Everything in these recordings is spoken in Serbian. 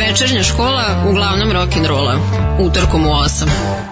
Večernja škola uglavnom rock'n'rolla. Utorkom u 8.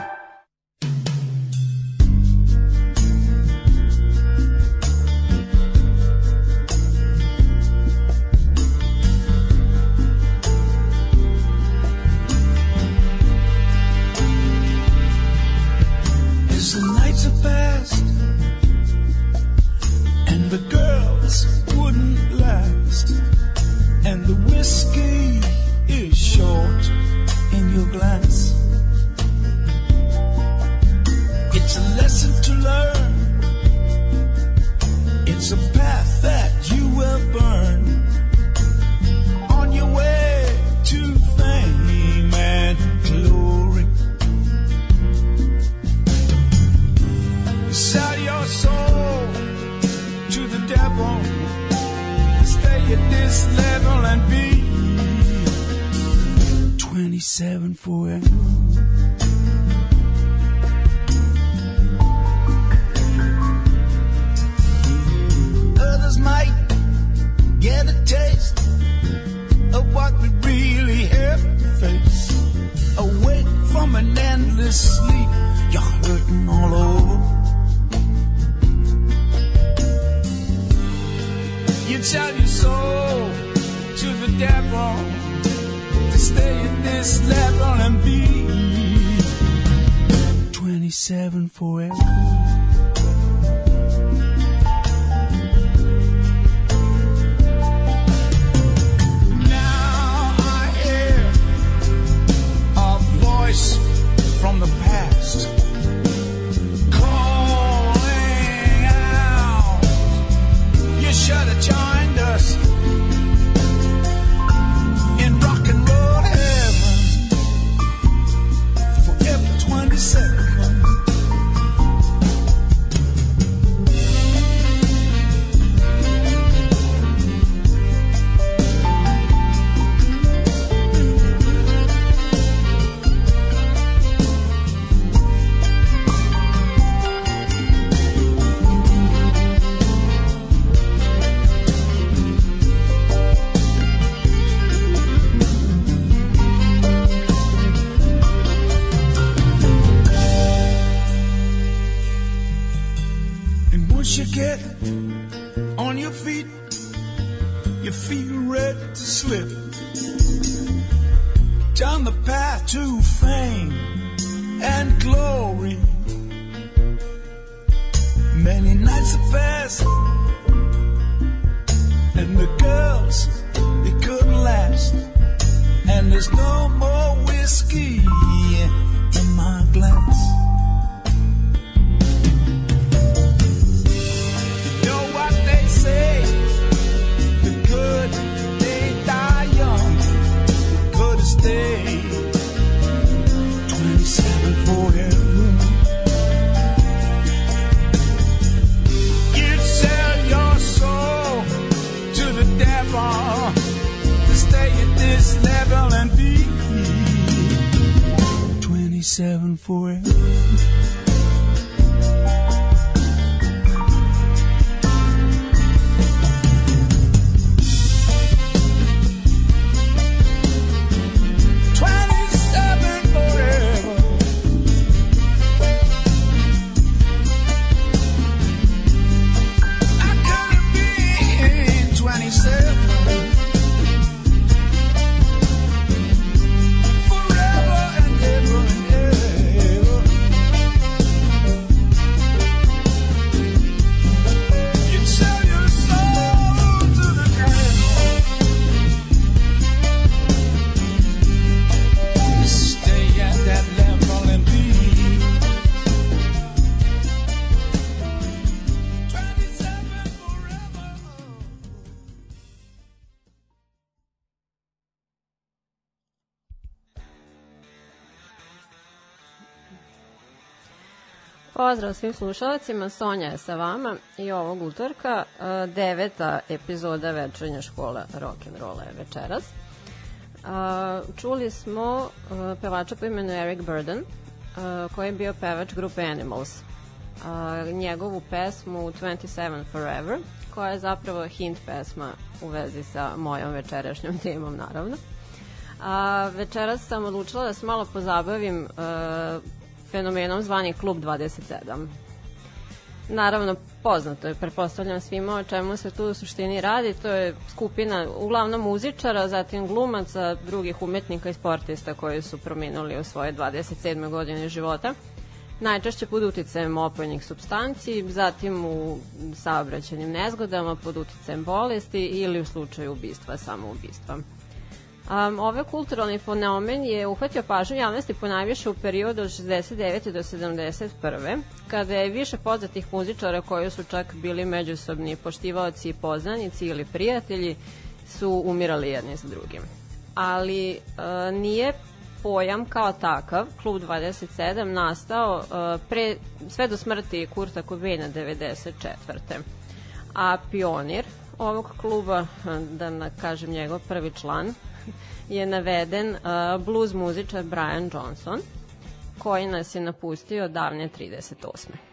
Pozdrav svim slušalacima, Sonja je sa vama i ovog utorka, e, deveta epizoda večernja škola rock'n'rolla je večeras. E, čuli smo e, pevača po imenu Eric Burden, koji je bio pevač grupe Animals. Njegovu pesmu 27 Forever, koja je zapravo hint pesma u vezi sa mojom večerašnjom temom, naravno. A večeras sam odlučila da se malo pozabavim uh, fenomenom zvani Klub 27. Naravno, poznato je, prepostavljam svima o čemu se tu u suštini radi. To je skupina uglavnom muzičara, zatim glumaca, drugih umetnika i sportista koji su prominuli u svoje 27. godine života. Najčešće pod uticajem opojnih substanci, zatim u saobraćenim nezgodama, pod uticajem bolesti ili u slučaju ubistva, samoubistva. Um, ove kulturalni fenomen je uhvatio pažnju javnosti po najviše u periodu od 69. do 71. kada je više poznatih muzičara koji su čak bili međusobni poštivaoci i poznanici ili prijatelji su umirali jedni za drugim. Ali uh, nije pojam kao takav, Klub 27, nastao uh, pre, sve do smrti Kurta Cobaina 94. A pionir ovog kluba, da kažem njegov prvi član, je naveden uh, blues muzičar Brian Johnson, koji nas je napustio davne 38.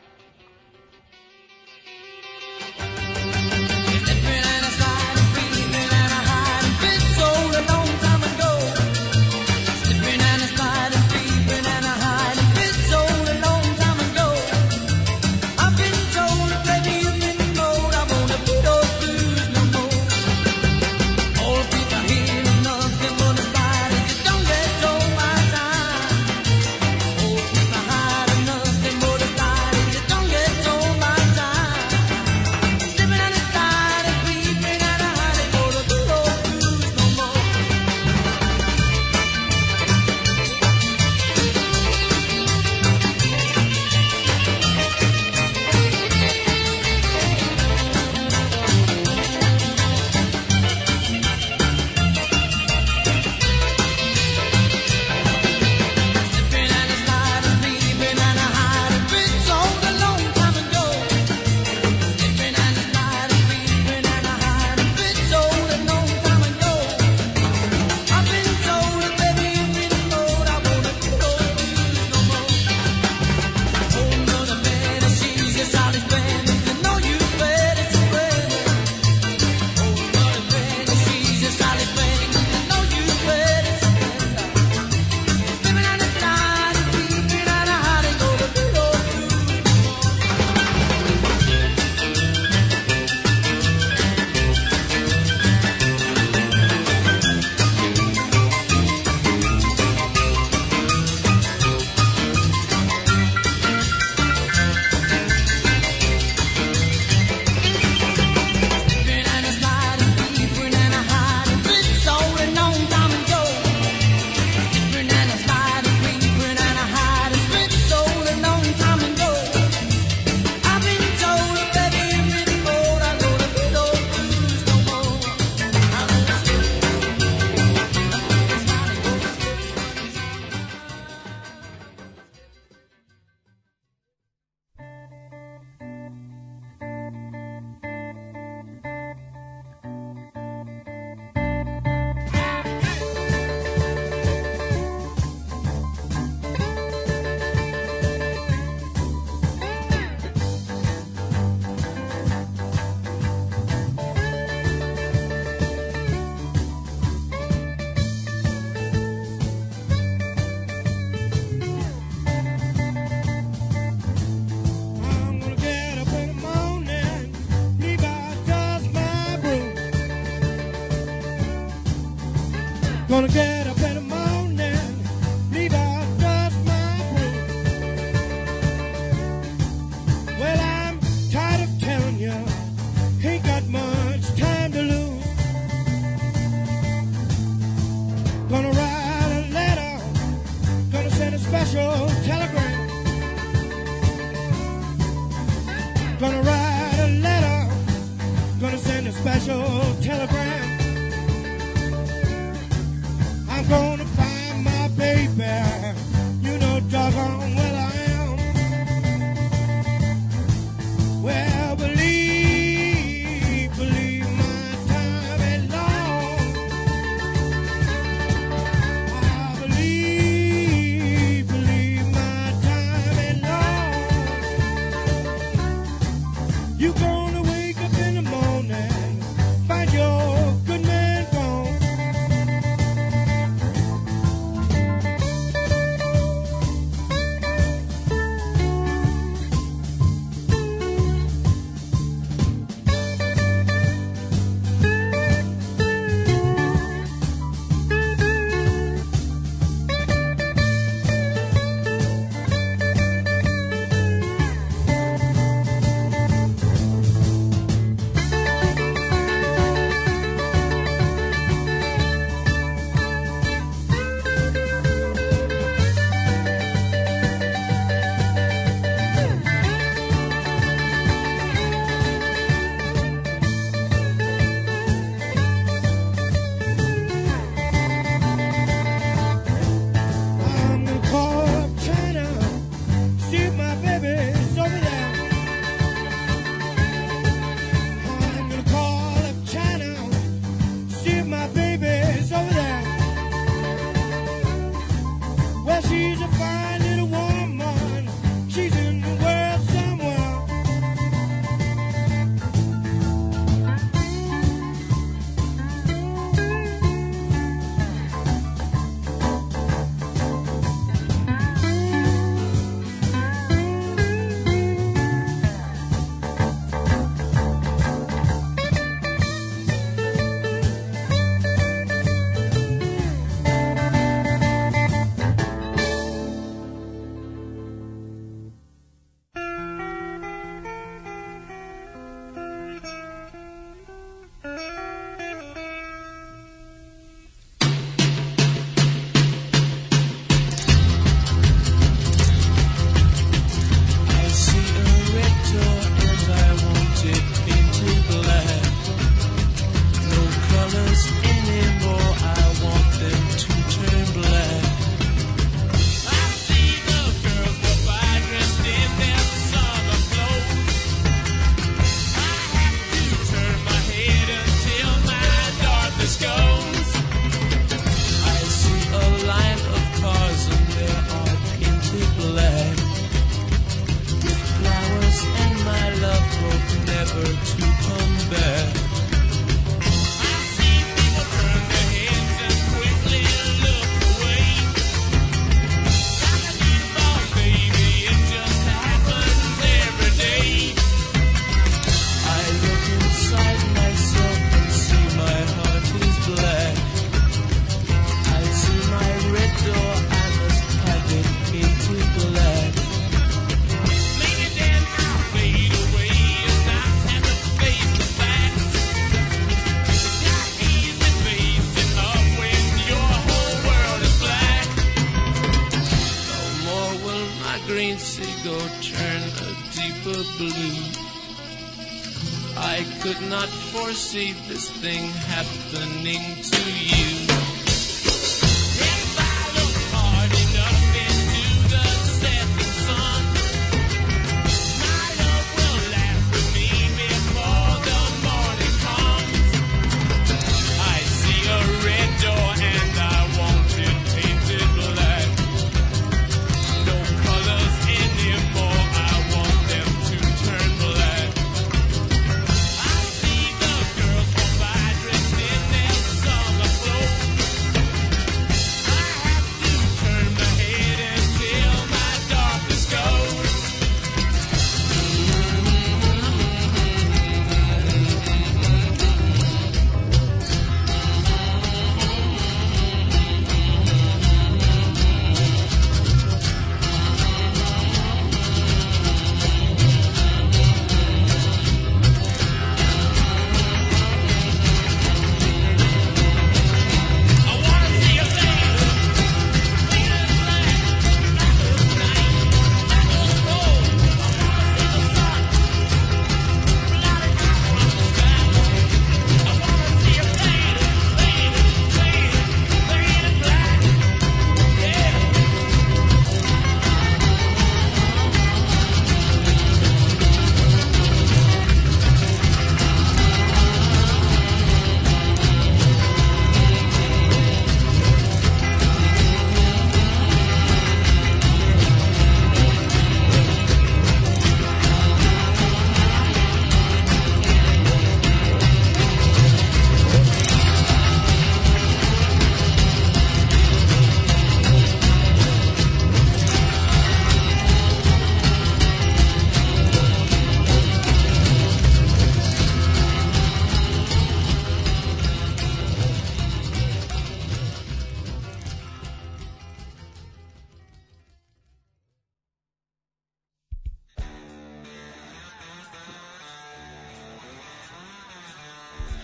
Foresee this thing happening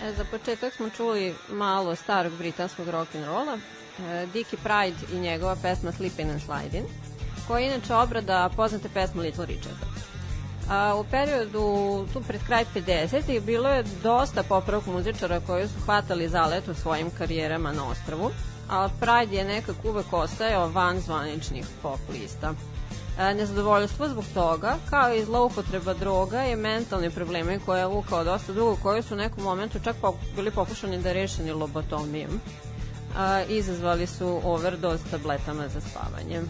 E, za početak smo čuli malo starog britanskog rock'n'rolla, e, Dickie Pride i njegova pesma Sleepin' and Slidin', koja je inače obrada poznate pesme Little Richarda. A, u periodu tu pred kraj 50-ih bilo je dosta popravog muzičara koji su hvatali zalet u svojim karijerama na ostravu, a Pride je nekak uvek ostajao van zvaničnih pop lista. E, nezadovoljstvo zbog toga, kao i zloupotreba droga i mentalni problemi koje je vukao dosta dugo, koji su u nekom momentu čak bili pokušani da rešeni lobotomijom. A, izazvali su overdose tabletama za spavanje.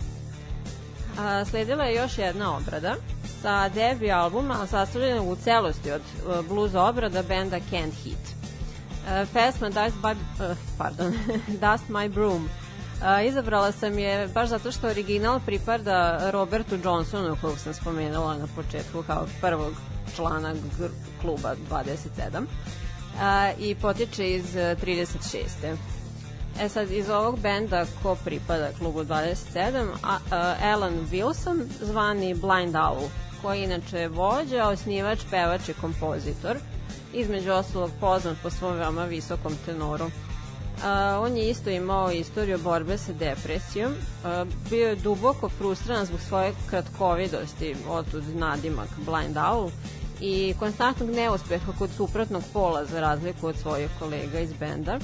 A, sledila je još jedna obrada sa debi albuma sastavljenog u celosti od blues obrada benda Can't Hit. Uh, pesma Dust, by, uh, pardon, Dust My Broom uh, izabrala sam je baš zato što original pripada Robertu Johnsonu kojeg sam spomenula na početku kao prvog člana kluba 27 uh, i potiče iz uh, 36. E sad, iz ovog benda ko pripada klubu 27, a, a, Alan Wilson, zvani Blind Owl, koji je inače vođa, osnivač, pevač i kompozitor, između ostalog poznat po svom veoma visokom tenoru. A, on je isto imao istoriju borbe sa depresijom, a, bio je duboko frustran zbog svoje kratkovidosti, otud nadimak Blind Owl, i konstantnog neuspeha kod suprotnog pola za razliku od svojih kolega iz benda.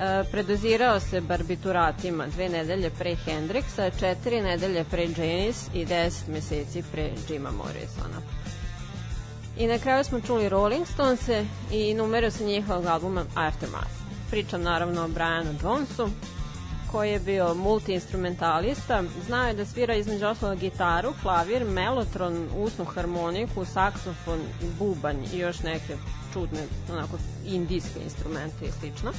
E, predozirao se barbituratima dve nedelje pre Hendrixa, četiri nedelje pre Janis i deset meseci pre Jima Morrisona. I na kraju smo čuli Rolling Stonese i numere sa njihovog albuma Aftermath. Pričam naravno o Brianu Jonesu, koji je bio multiinstrumentalista. Znao je da svira između ostalog gitaru, klavir, melotron, usnu harmoniku, saksofon, bubanj i još neke čudne onako indijske instrumente i slično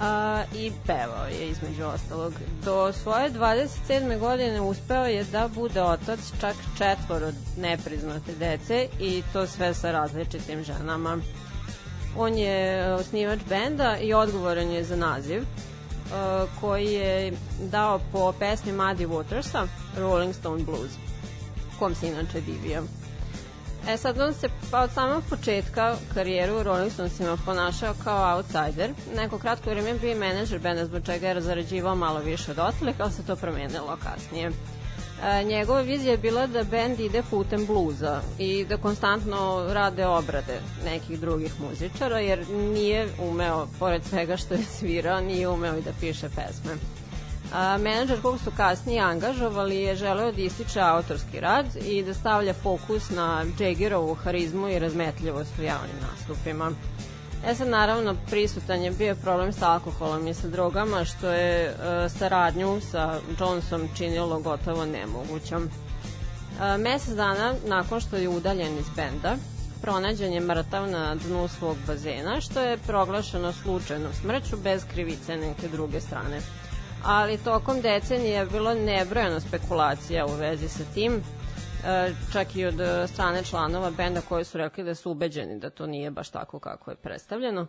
a, i pevao je između ostalog. Do svoje 27. godine uspeo je da bude otac čak četvoro nepriznate dece i to sve sa različitim ženama. On je osnivač benda i odgovoran je za naziv a, koji je dao po pesmi Muddy Watersa Rolling Stone Blues kom se inače divio. E sad on se pa od samog početka karijeru u Rolling Stonesima ponašao kao outsider. Neko kratko vreme bio i menadžer benda zbog čega je zarađivao malo više od ostalih, ali se to promenilo kasnije. E, njegova vizija je bila da bend ide putem bluza i da konstantno rade obrade nekih drugih muzičara, jer nije umeo, pored svega što je svirao, nije umeo i da piše pesme. A, menadžer kog su kasnije angažovali je želeo da ističe autorski rad i da stavlja fokus na Jaggerovu harizmu i razmetljivost u javnim nastupima. E sad, naravno, prisutan je bio problem sa alkoholom i sa drogama, što je e, saradnju sa Johnson činilo gotovo nemogućom. E, mesec dana nakon što je udaljen iz benda, pronađen je mrtav na dnu svog bazena, što je proglašeno slučajnom smrću bez krivice neke druge strane. Ali tokom decenije je bilo nebrojeno spekulacija u vezi sa tim, čak i od e, strane članova benda koji su rekli da su ubeđeni da to nije baš tako kako je predstavljeno.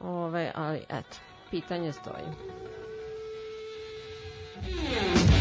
Ove, ali eto, pitanje stoji. You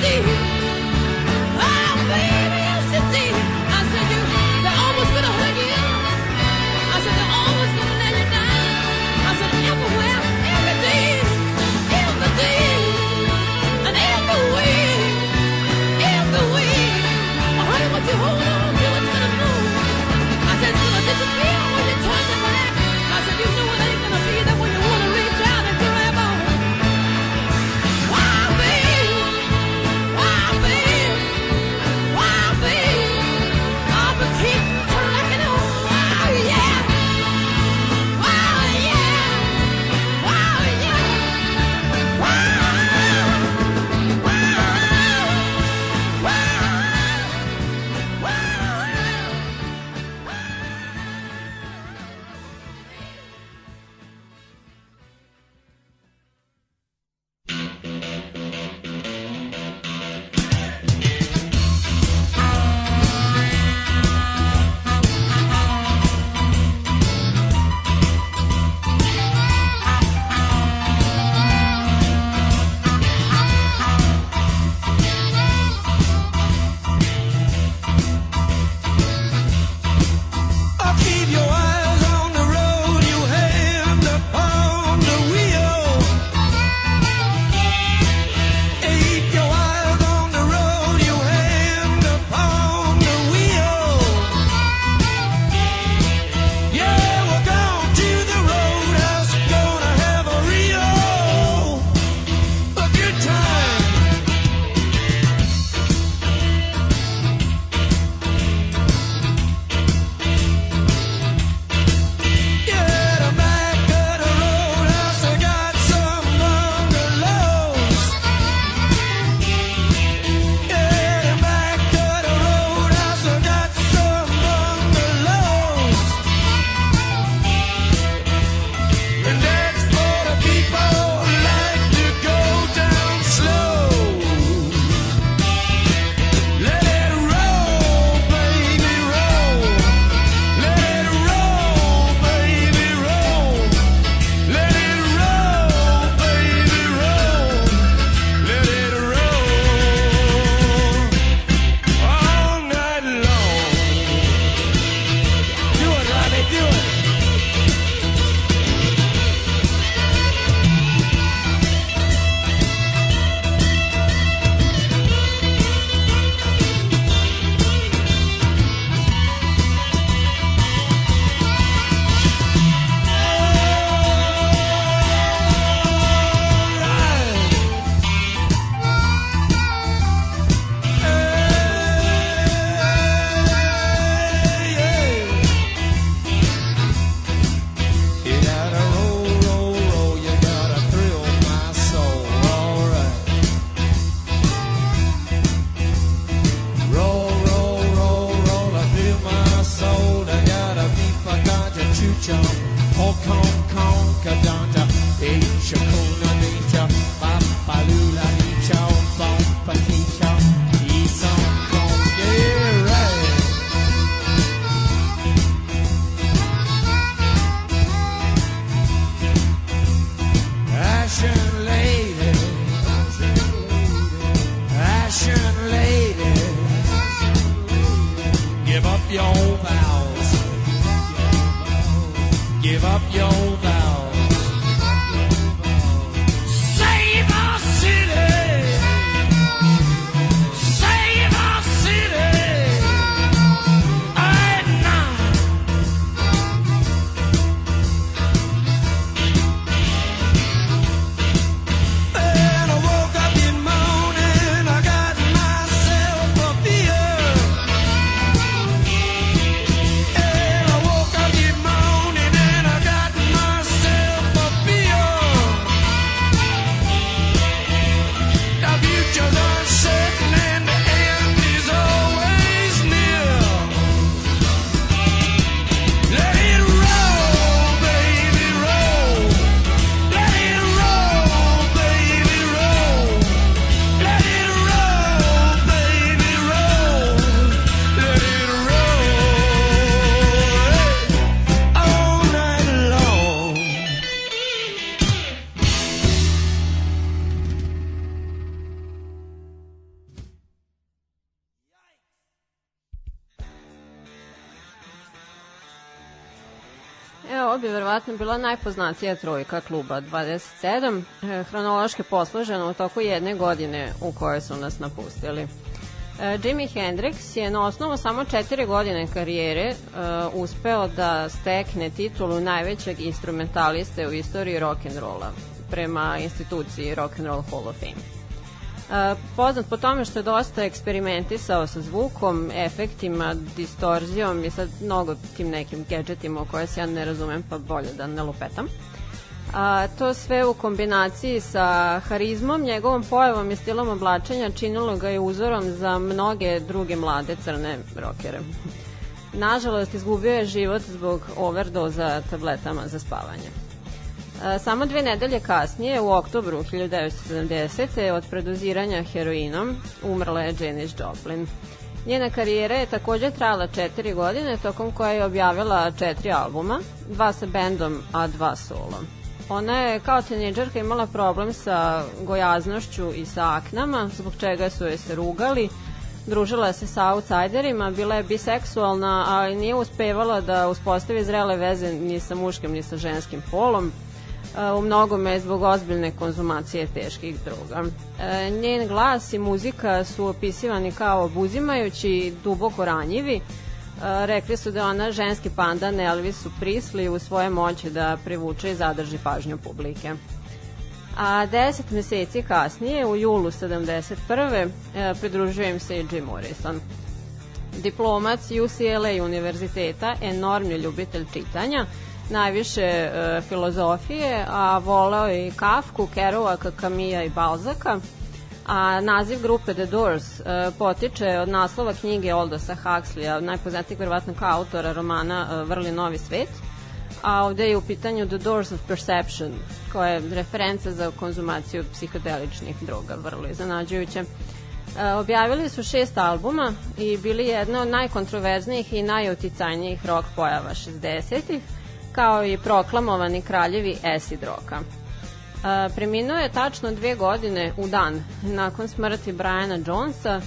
see Evo, ovo bi verovatno bila najpoznatija trojka kluba 27, e, hronološki posložena u toku jedne godine u kojoj su nas napustili. E, Jimi Hendrix je na osnovu samo četiri godine karijere e, uspeo da stekne titulu najvećeg instrumentaliste u istoriji rock'n'rolla prema instituciji Rock and Roll Hall of Fame. Poznat po tome što je dosta eksperimentisao sa zvukom, efektima, distorzijom i sa mnogo tim nekim gadgetima o koje se ja ne razumem pa bolje da ne lupetam. A, to sve u kombinaciji sa harizmom, njegovom pojavom i stilom oblačenja činilo ga je uzorom za mnoge druge mlade crne rokere. Nažalost, izgubio je život zbog overdoza tabletama za spavanje. Samo dve nedelje kasnije, u oktobru 1970. od predoziranja heroinom, umrla je Janis Joplin. Njena karijera je takođe trajala četiri godine, tokom koje je objavila četiri albuma, dva sa bendom, a dva solo. Ona je kao tinejdžerka imala problem sa gojaznošću i sa aknama, zbog čega su je se rugali, družila se sa outsiderima, bila je biseksualna, ali nije uspevala da uspostavi zrele veze ni sa muškim ni sa ženskim polom u mnogome zbog ozbiljne konzumacije teških droga. E, njen glas i muzika su opisivani kao obuzimajući i duboko ranjivi. E, rekli su da ona ženski pandan Elvisu Prisli u svoje moći da privuče i zadrži pažnju publike. A deset meseci kasnije, u julu 71. E, pridružuje im se i Jim Morrison. Diplomac UCLA univerziteta, enormni ljubitelj čitanja, najviše e, filozofije, a voleo i Kafku, Kerouaka, Kamija i Balzaka, a naziv grupe The Doors e, potiče od naslova knjige Aldosa Huxleya, najpoznatijeg verovatno kao autora romana e, Vrli novi svet, a ovde je u pitanju The Doors of Perception, koja je referenca za konzumaciju psihodeličnih droga, vrlo iznenađujuće. E, objavili su šest albuma i bili jedna od najkontroverznijih i najuticajnijih rock pojava 60-ih, kao i proklamovani kraljevi acid roka. E, preminuo je tačno dve godine u dan nakon smrti Briana Jonesa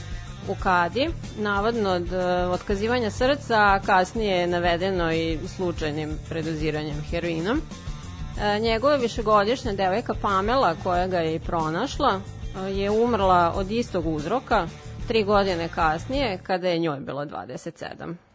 u Kadi, navodno od e, otkazivanja srca, a kasnije je navedeno i slučajnim predoziranjem heroinom. E, njegova višegodišnja devojka Pamela, koja ga je i pronašla, e, je umrla od istog uzroka tri godine kasnije, kada je njoj bilo 27.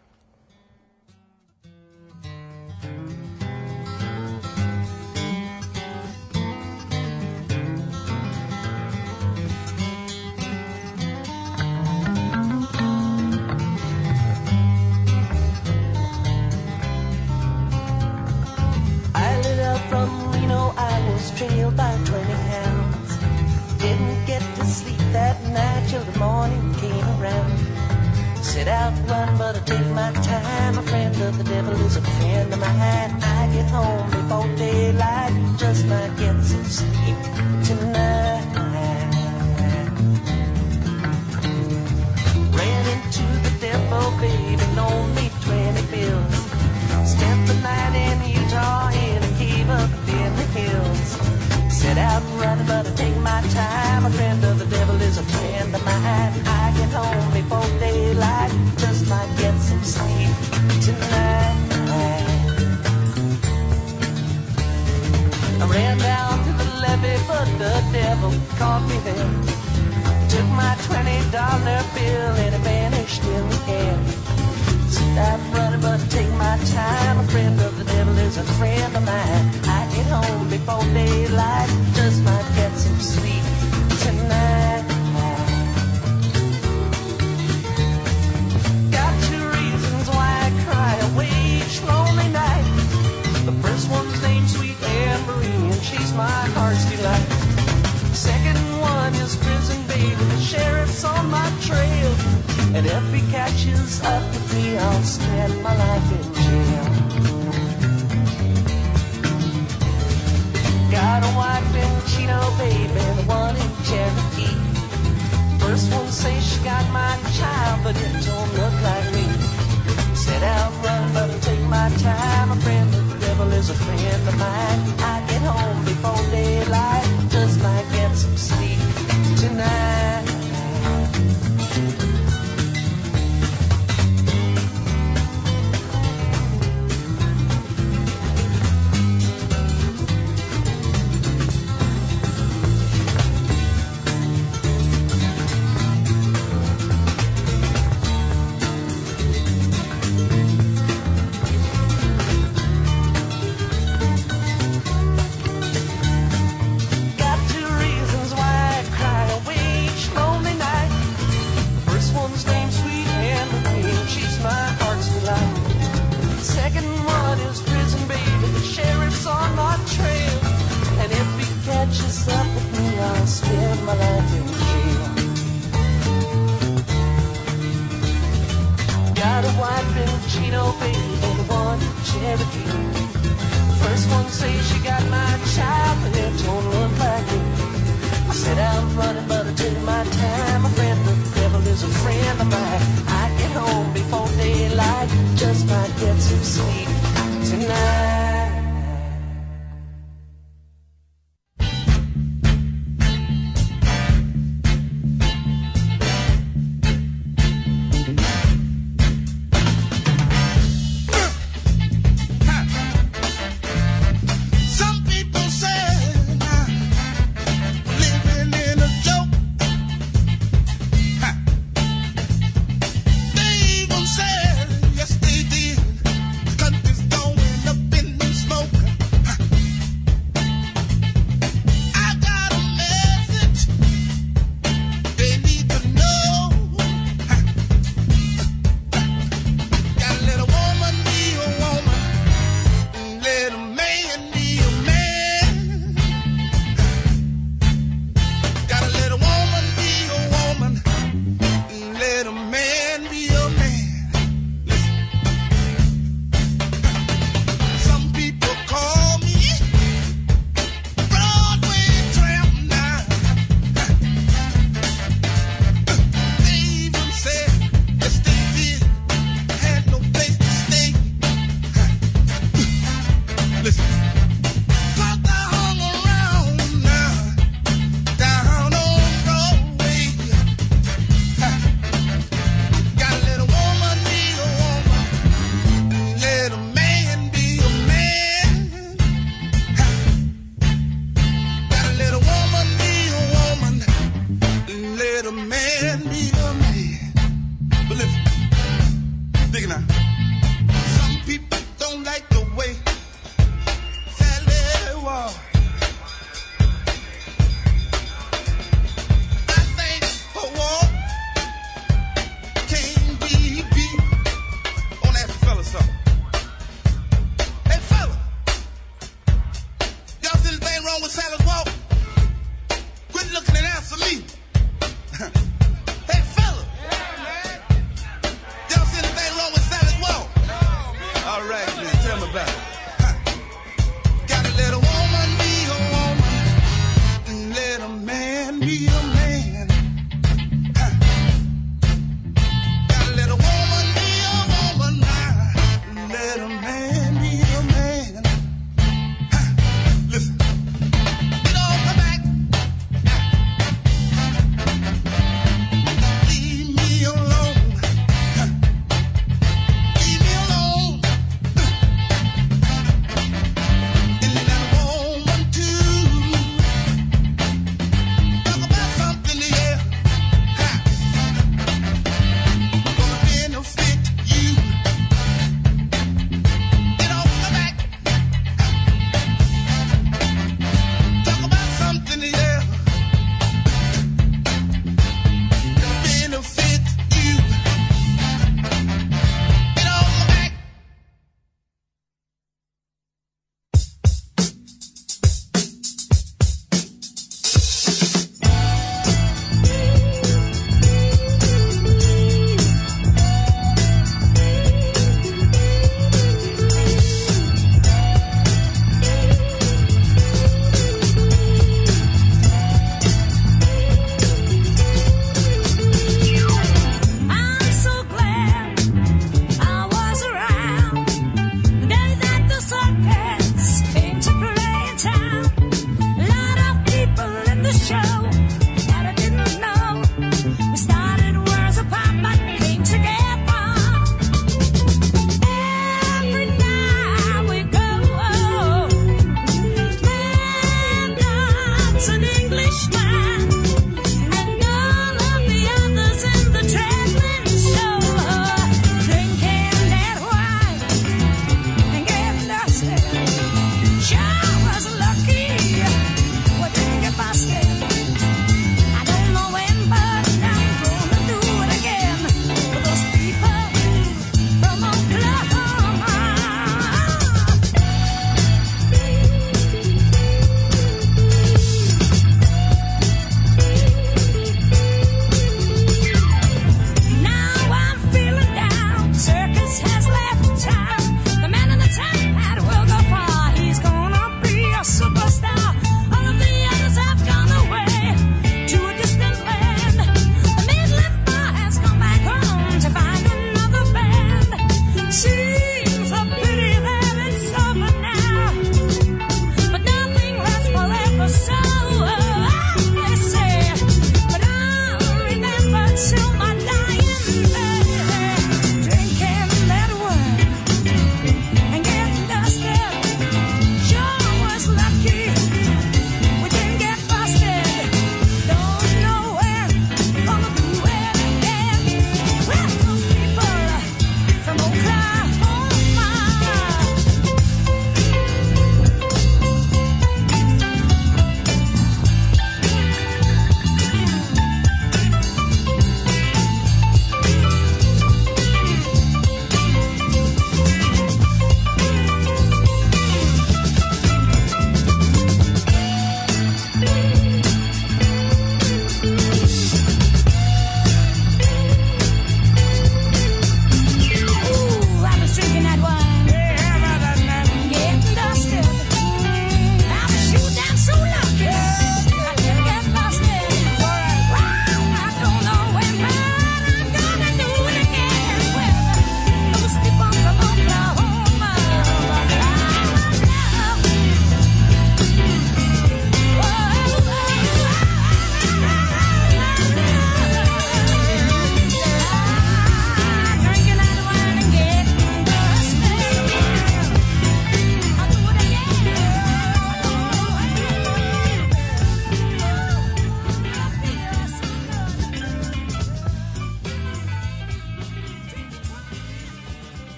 By 20 hounds. Didn't get to sleep that night till the morning came around. Set out run, but I take my time. A friend of the devil is a friend of mine. I get home before daylight, just might get some sleep tonight. Ran into the devil, baby, loaned Out running, but I take my time. A friend of the devil is a friend of mine. I get home before daylight, just might get some sleep tonight. I ran down to the levee, but the devil caught me there. Took my twenty dollar bill and it vanished in the air. Stop running, but take my time. A friend of the devil is a friend of mine. I get home before daylight, just might get some sleep tonight. Got two reasons why I cry each lonely night. The first one's named Sweet Marie, and she's my heart's delight. Second one is prison baby, the sheriff's on my trail. And if he catches up with me, I'll spend my life in jail. Got a wife in Chino, baby, the one in Cherokee. First one says she got my child, but it don't look like me. Set out running, but I take my time. A friend of the devil is a friend of mine. I get home before daylight, just might get some sleep tonight.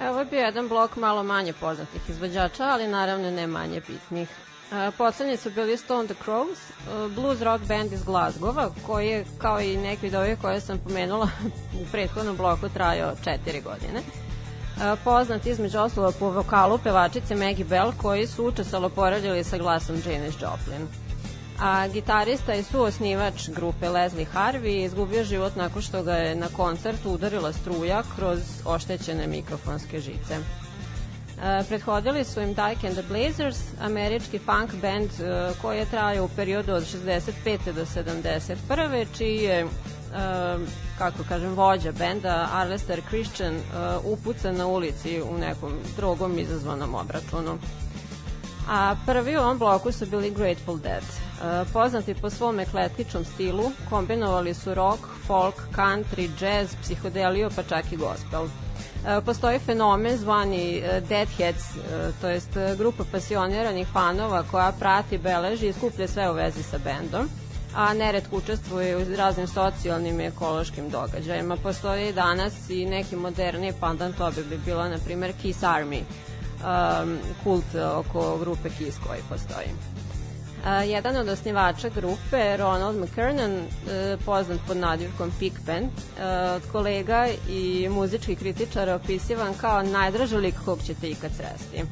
Evo je bio jedan blok malo manje poznatih izvođača, ali naravno ne manje bitnih. E, Poslednji su bili Stone the Crows, e, blues rock band iz Glasgowa, koji je, kao i neki od ovih koje sam pomenula u prethodnom bloku, trajao četiri godine. E, Poznat između oslova po vokalu pevačice Maggie Bell, koji su učestalo poradili sa glasom Janis Joplin. A gitarista i suosnivač grupe Leslie Harvey izgubio život nakon što ga je na koncertu udarila struja kroz oštećene mikrofonske žice. E, prethodili su im Dyke and the Blazers, američki funk band e, koji je trajao u periodu od 65. do 71. čiji je, e, kako kažem, vođa benda Arlester Christian e, upucan na ulici u nekom drugom izazvanom obračunu. A prvi u ovom bloku su bili Grateful Dead. E, poznati po svom ekletičnom stilu, kombinovali su rock, folk, country, jazz, psihodeliju, pa čak i gospel. E, postoji fenomen zvani e, Deadheads, to jest grupa pasioniranih fanova koja prati, beleži i skuplja sve u vezi sa bendom a neretko učestvuje u raznim socijalnim i ekološkim događajima. Postoji i danas i neki moderni pandan tobe bi bila, na primer, Kiss Army, um, kult oko grupe Kiss koji postoji. A, jedan od osnivača grupe, Ronald McKernan, e, poznat pod nadivkom Pigpen, e, kolega i muzički kritičara opisivan kao najdraži lik kog ćete ikad sresti.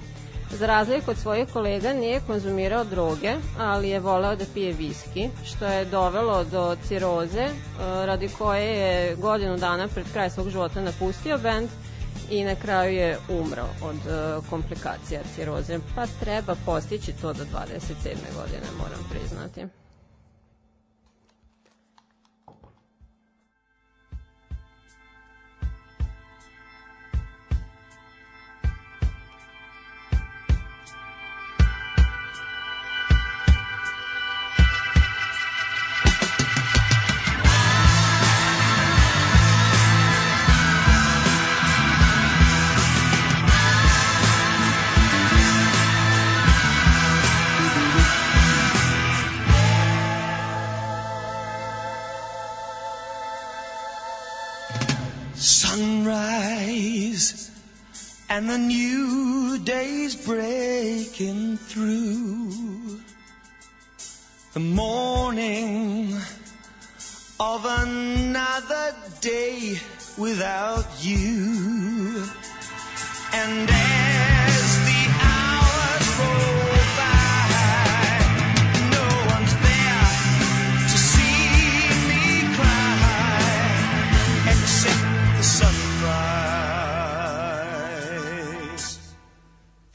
Za razliku od svojih kolega nije konzumirao droge, ali je voleo da pije viski, što je dovelo do ciroze, e, radi koje je godinu dana pred kraj svog života napustio bend i na kraju je umro od e, komplikacija ciroze. Pa treba postići to do 27. godine, moram priznati. Sunrise and the new day's breaking through. The morning of another day without you. And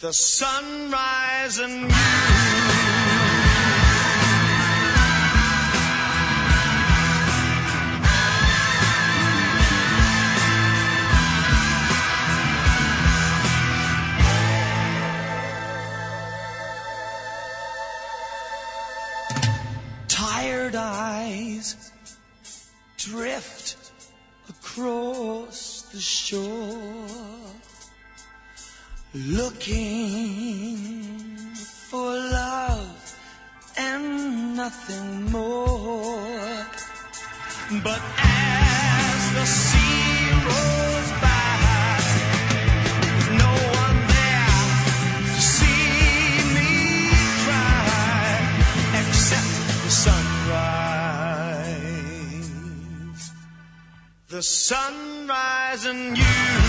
The sunrise and you. Tired eyes drift across the shore, looking for love and nothing more. But as the sea rolls by, no one there to see me cry except the sunrise the sunrise and you.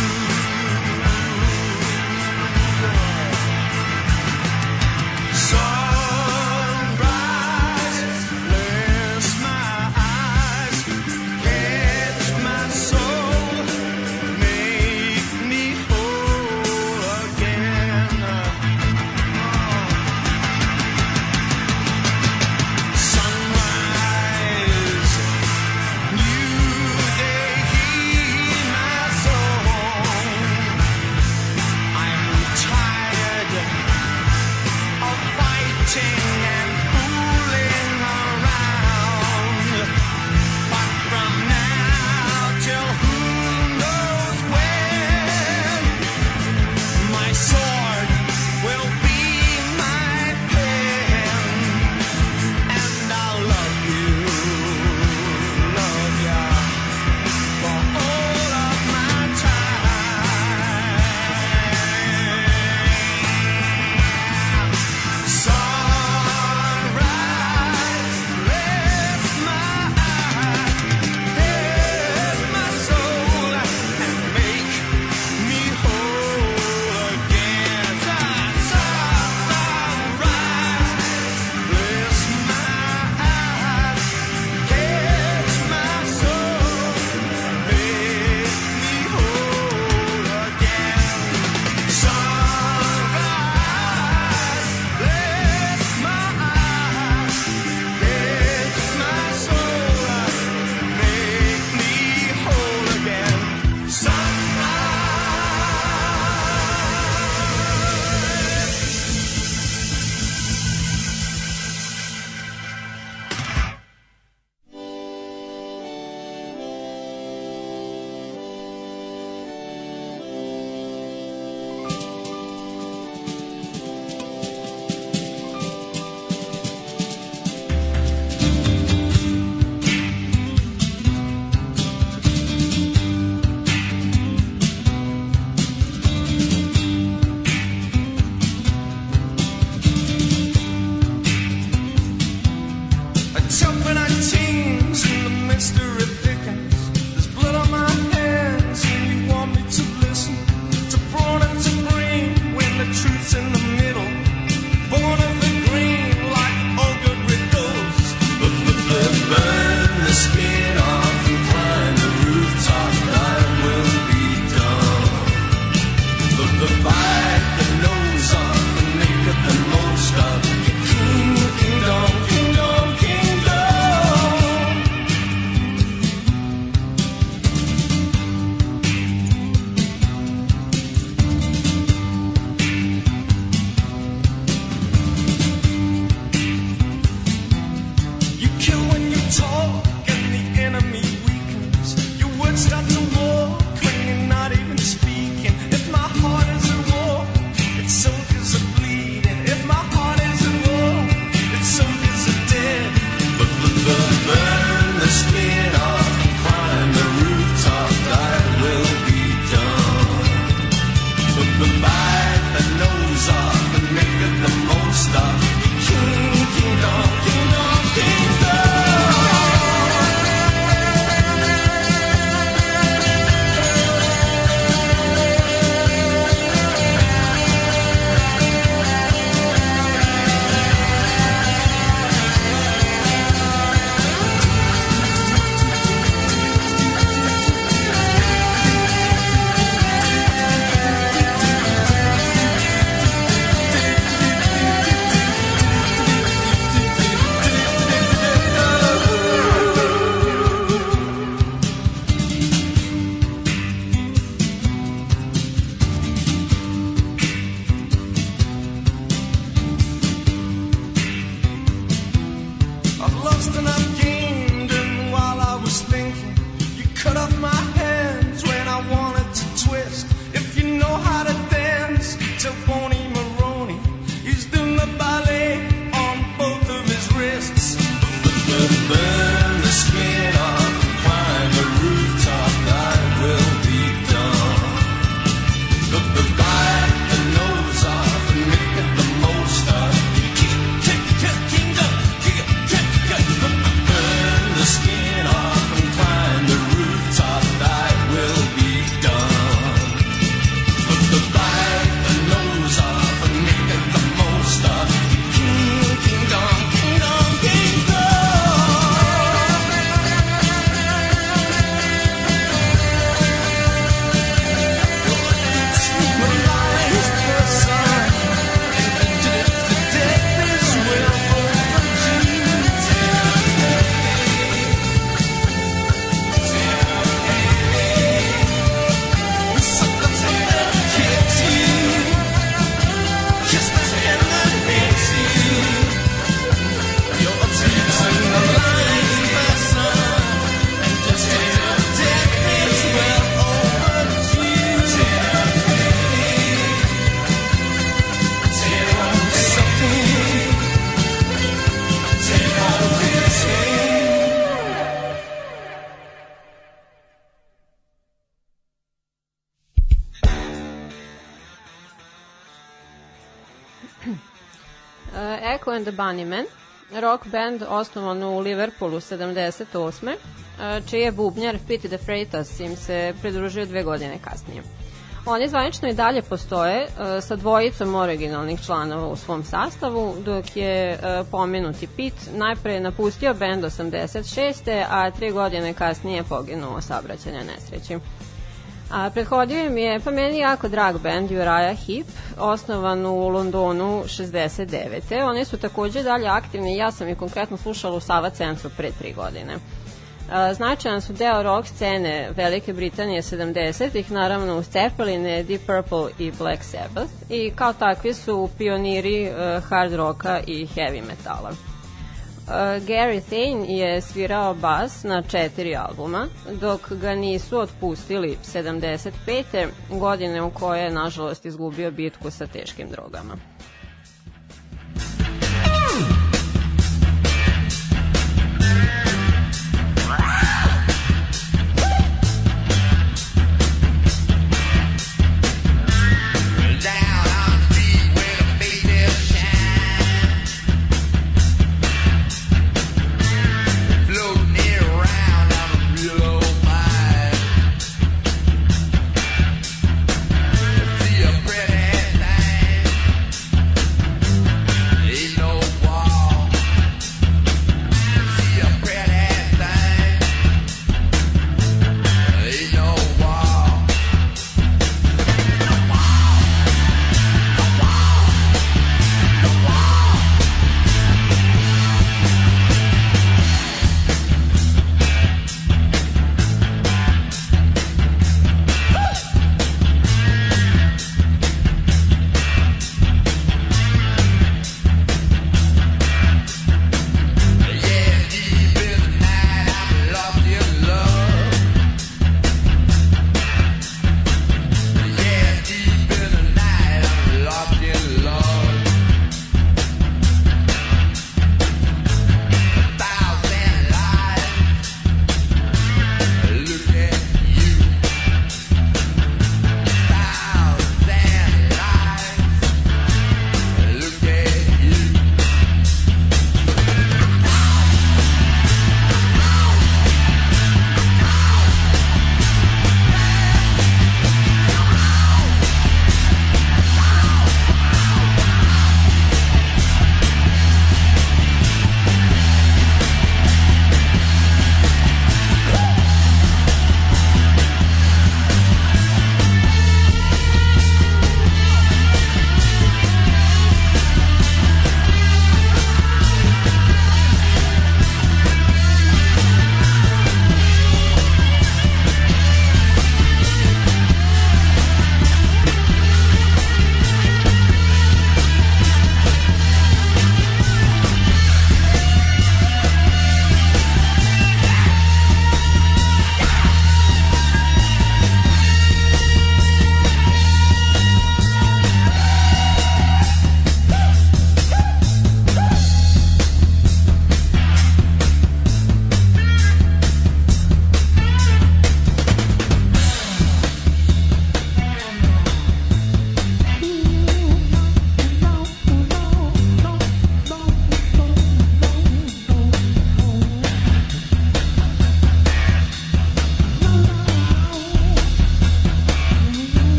Echo and the Bunnymen, rock band osnovan u Liverpoolu 78. uh, čiji je bubnjar Pete de Freitas im se pridružio dve godine kasnije. Oni zvanično i dalje postoje uh, sa dvojicom originalnih članova u svom sastavu, dok je uh, pomenuti Pete najpre napustio band 86. a tri godine kasnije poginuo u saobraćajnoj nesreći. A prethodio im je, pa meni jako drag band Uriah Heep, osnovan u Londonu 69. Oni su takođe dalje aktivni, ja sam ih konkretno slušala u Sava centru pre tri godine. A, Značajan su deo rock scene Velike Britanije 70-ih, naravno uz Ceppeline, Deep Purple i Black Sabbath i kao takvi su pioniri uh, hard rocka i heavy metala. Uh, Gary Thane je svirao bas na četiri albuma, dok ga nisu otpustili 75. godine u kojoj je, nažalost, izgubio bitku sa teškim drogama.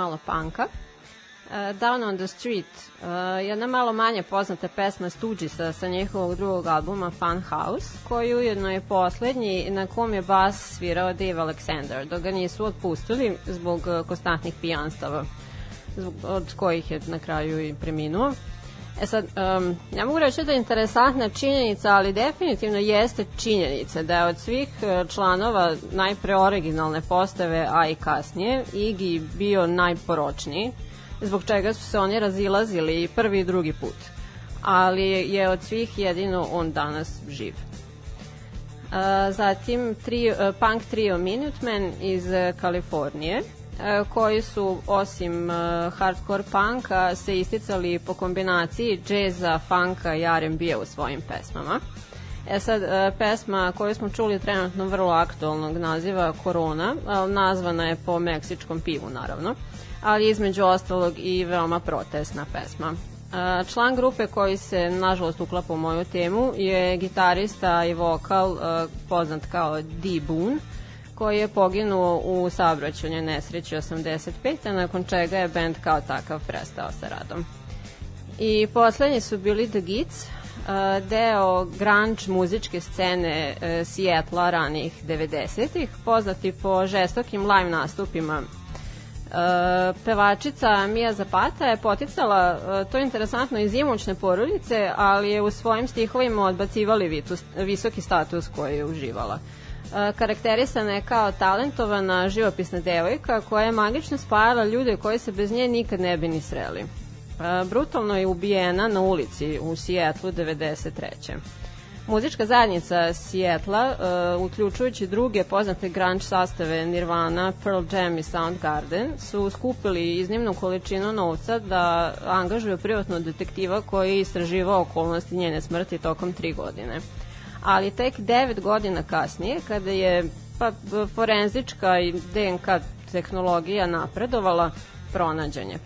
Malo panka. Uh, Down on the Street, uh, jedna malo manje poznata pesma Stooges'a sa njihovog drugog albuma Fun House, koji ujedno je poslednji na kom je bas svirao Dave Alexander, dok ga nisu otpustili zbog uh, konstantnih pijanstava, zbog, od kojih je na kraju i preminuo. E sad, um, ne mogu reći da je interesantna činjenica, ali definitivno jeste činjenica da je od svih e, članova najpre originalne postave, a i kasnije, Iggy bio najporočniji, zbog čega su se oni razilazili prvi i drugi put. Ali je od svih jedino on danas živ. Uh, zatim tri, uh, punk trio Minutemen iz uh, Kalifornije koji su osim uh, hardcore punka se isticali po kombinaciji džeza, funka i R&B u svojim pesmama. E sad, uh, pesma koju smo čuli trenutno vrlo aktualnog naziva Korona, nazvana je po meksičkom pivu naravno, ali između ostalog i veoma protestna pesma. Član grupe koji se nažalost uklapa u moju temu je gitarista i vokal poznat kao D. Boone koji je poginuo u saobraćajnoj nesreći 85. a nakon čega je band kao takav prestao sa radom. I poslednji su bili The Gits, deo grunge muzičke scene uh, Seattle ranih 90-ih, poznati po žestokim live nastupima E, pevačica Mia Zapata je poticala, e, to je interesantno, iz imućne porodice, ali je u svojim stihovima odbacivali vitus, visoki status koji je uživala. E, karakterisana je kao talentovana živopisna devojka koja je magično spajala ljude koji se bez nje nikad ne bi ni sreli. E, brutalno je ubijena na ulici u Sijetlu 93. Muzička zajednica Sijetla, uh, uključujući druge poznate grunge sastave Nirvana, Pearl Jam i Soundgarden, su skupili iznimnu količinu novca da angažuju privatnog detektiva koji je istraživao okolnosti njene smrti tokom tri godine. Ali tek devet godina kasnije, kada je pa, forenzička i DNK tehnologija napredovala, pronađen je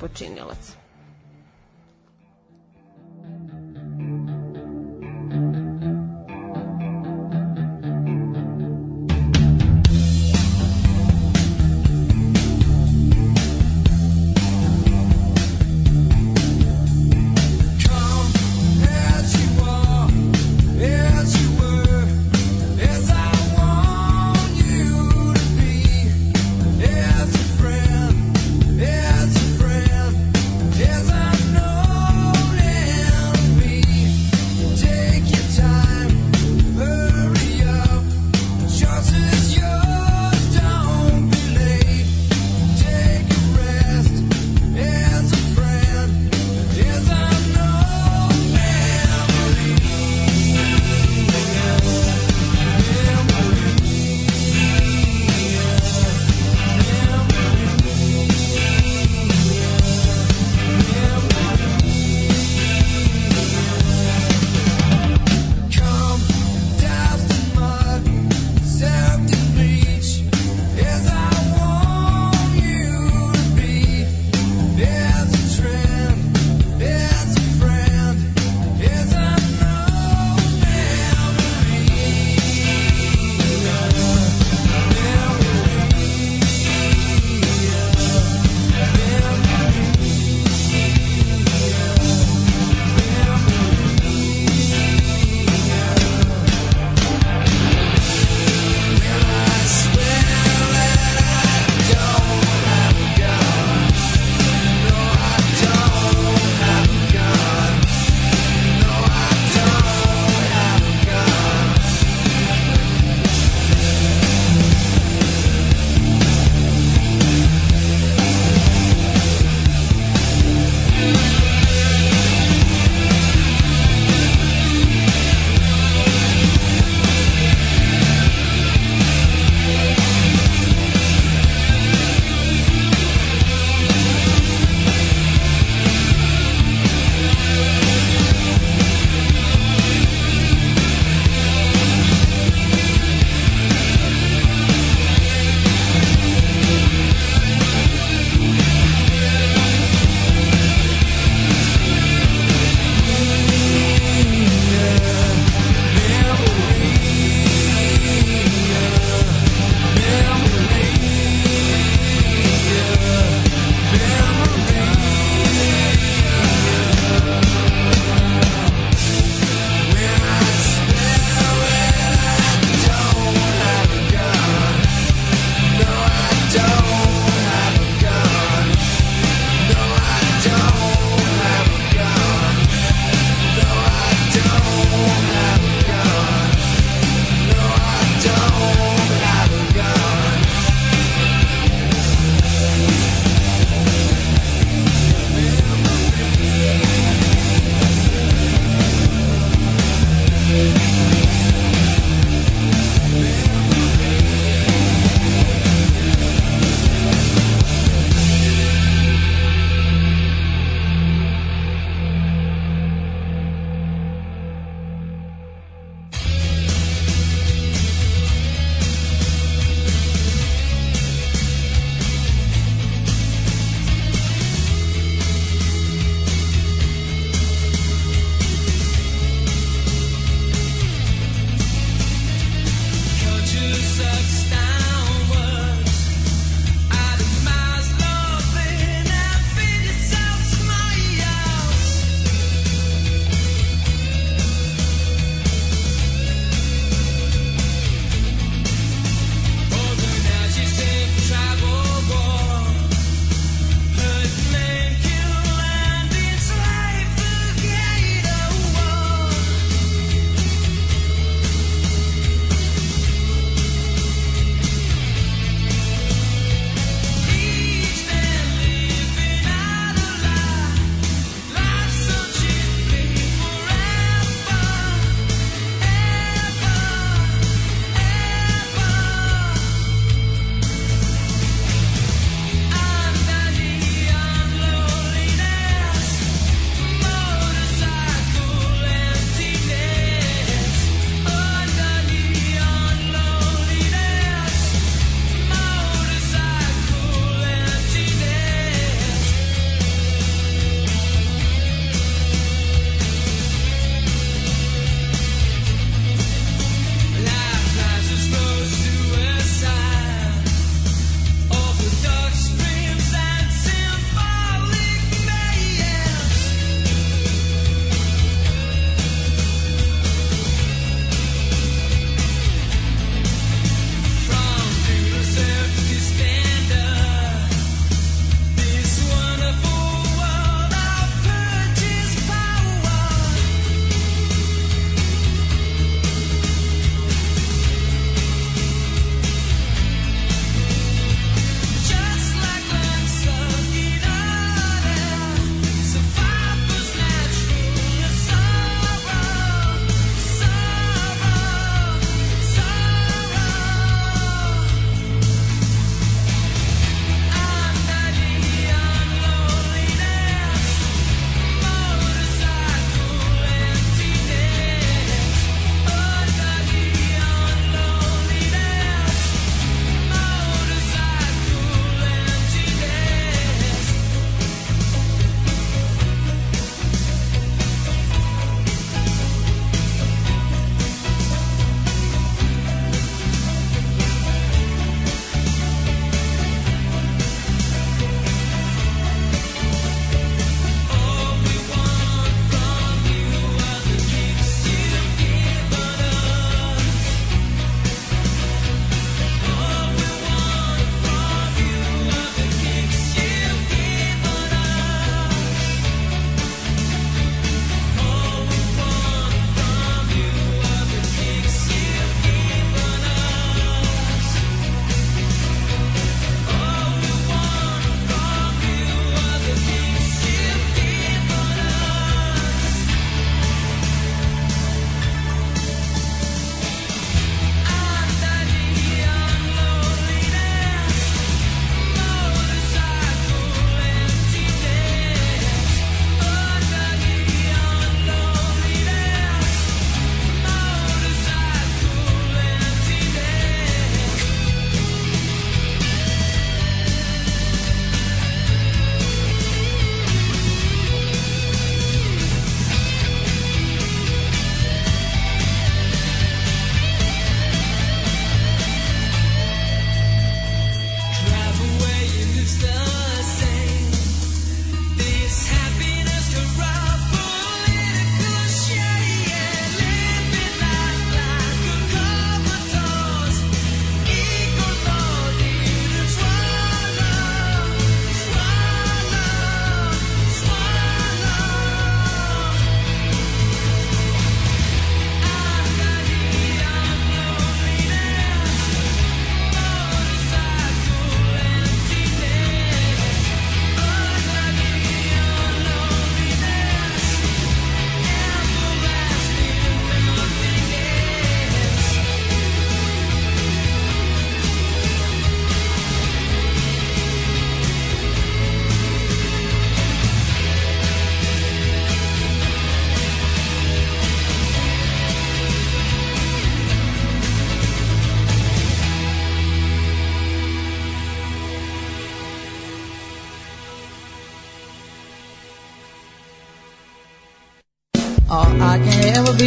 to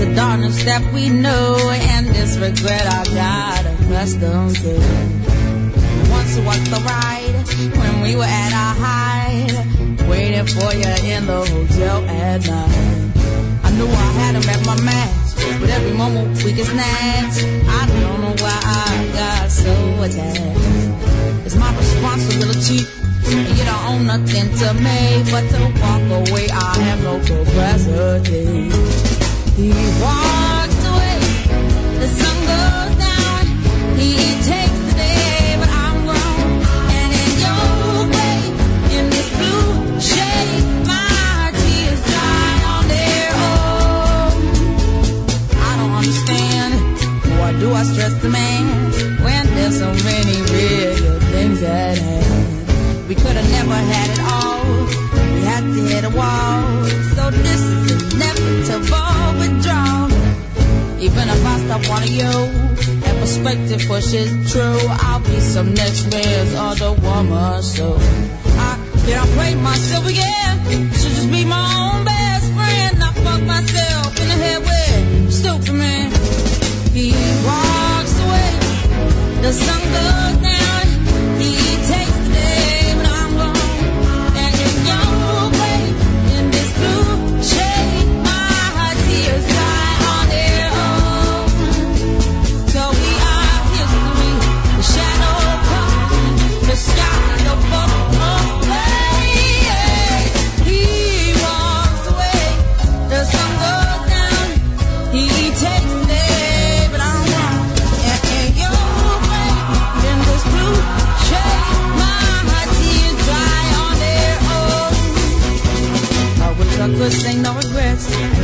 the darkness that we know and this regret I got accustomed to. Once was the ride when we were at our height, waiting for you in the hotel at night. I knew I had him at my match, but every moment we get snatched. I don't know why I got so attached. It's my responsibility, you don't own nothing to me but to walk away. I have no capacity. He walks away, never had it all. We had to hit a wall. So this is inevitable withdrawal. Even if I stop wanting you, that perspective pushes true. I'll be some next man's other woman, so I can't play myself again. Should just be my own best friend. I fuck myself in the head with stupid man. He walks away, the sun goes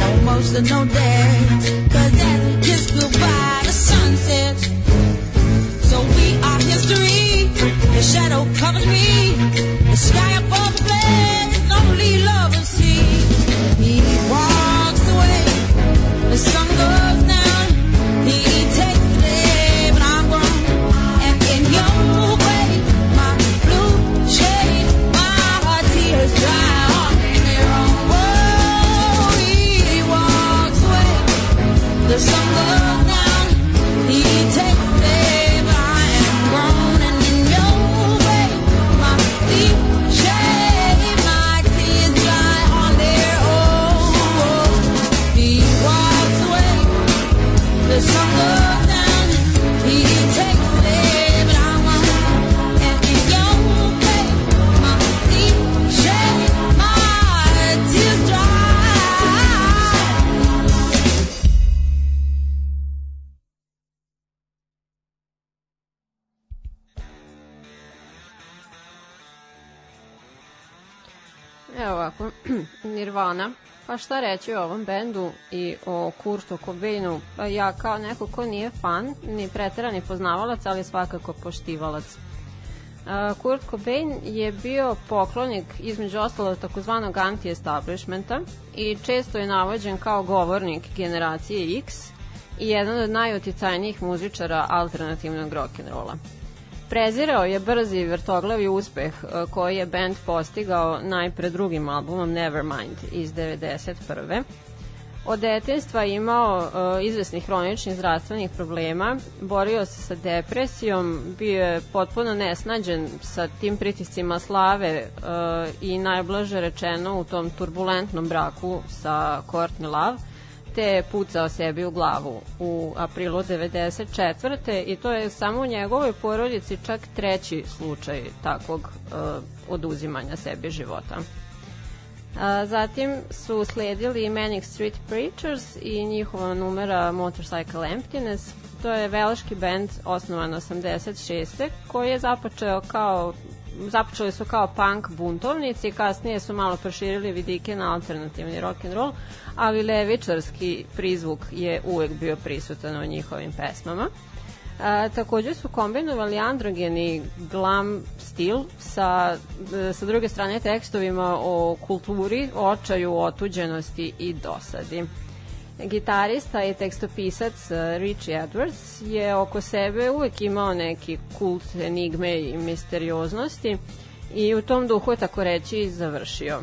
no emotional days. Cause as we kiss goodbye, the sun sets. So we are history. The shadow covers me. The sky above Nirvana. Pa šta reći o ovom bendu i o Kurtu Cobainu? Pa ja kao neko ko nije fan, ni preterani poznavalac, ali svakako poštivalac. Uh, Kurt Cobain je bio poklonik između ostalo takozvanog anti-establishmenta i često je navođen kao govornik generacije X i jedan od najuticajnijih muzičara alternativnog rock'n'rolla. Prezirao je brzi vrtoglavi uspeh e, koji je band postigao najpre drugim albumom Nevermind iz 91. Od detinstva imao e, izvesnih hroničnih zdravstvenih problema, borio se sa depresijom, bio je potpuno nesnađen sa tim pritiscima slave e, i najblaže rečeno u tom turbulentnom braku sa Courtney Love, te pucao sebi u glavu u aprilu 94. i to je samo u njegovoj porodici čak treći slučaj takvog uh, oduzimanja sebi života. A, zatim su sledili Manic Street Preachers i njihova numera Motorcycle Emptiness. To je velški band osnovan 86. koji je započeo kao započeli su kao punk buntovnici, kasnije su malo proširili vidike na alternativni rock and roll, ali levičarski prizvuk je uvek bio prisutan u njihovim pesmama. A, takođe su kombinovali androgeni glam stil sa, sa druge strane tekstovima o kulturi, očaju, otuđenosti i dosadi. Gitarista i tekstopisac eh, Richie Edwards je oko sebe uvek imao neki kult enigme i misterioznosti i u tom duhu je tako reći završio.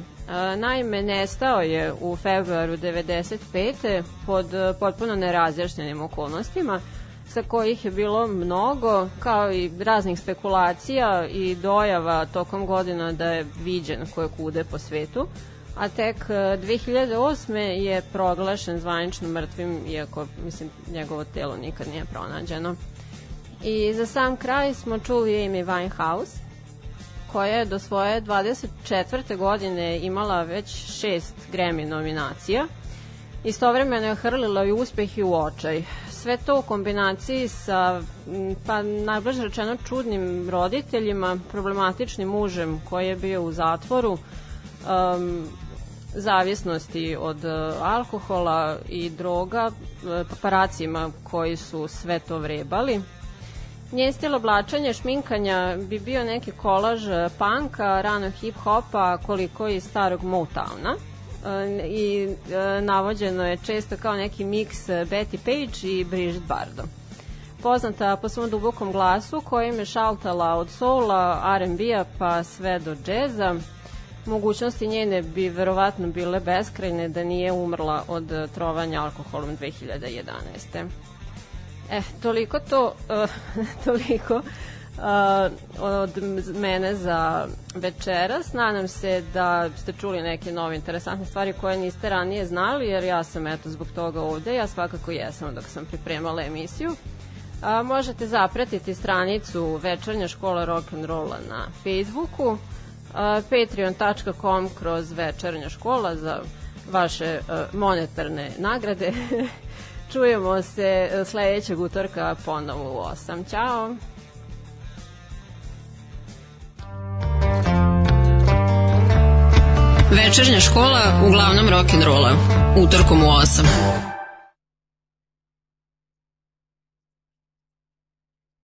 Naime, nestao je u februaru 95. pod e, potpuno nerazjašnjenim okolnostima, sa kojih je bilo mnogo, kao i raznih spekulacija i dojava tokom godina da je viđen koje kude po svetu, a tek e, 2008. je proglašen zvanično mrtvim, iako, mislim, njegovo telo nikad nije pronađeno. I za sam kraj smo čuli Amy Winehouse, koja je do svoje 24. godine imala već šest Grammy nominacija. Istovremeno je hrlila i uspeh i u očaj. Sve to u kombinaciji sa, pa najbliže rečeno, čudnim roditeljima, problematičnim mužem koji je bio u zatvoru, um, zavisnosti od uh, alkohola i droga, uh, paparacima koji su sve to vrebali. Njen stil oblačenja, šminkanja bi bio neki kolaž e, panka, ranog hip-hopa, koliko i starog Motowna. E, I e, navođeno je često kao neki miks Betty Page i Brigitte Bardot. Poznata po svom dubokom glasu kojim je šaltala od soula, R&B-a pa sve do džeza. Mogućnosti njene bi verovatno bile beskrajne da nije umrla od trovanja alkoholom 2011. E, toliko to, uh, toliko uh, od mene za večeras. Nadam se da ste čuli neke nove interesantne stvari koje niste ranije znali, jer ja sam eto zbog toga ovde. Ja svakako jesam dok sam pripremala emisiju. A, možete zapratiti stranicu Večernja škola rock'n'rolla na Facebooku, patreon.com kroz Večernja škola za vaše monetarne nagrade Čujemo se e, sledećeg utorka ponovo u 8. Ćao! Večernja škola uglavnom rock'n'rolla. Utorkom u 8.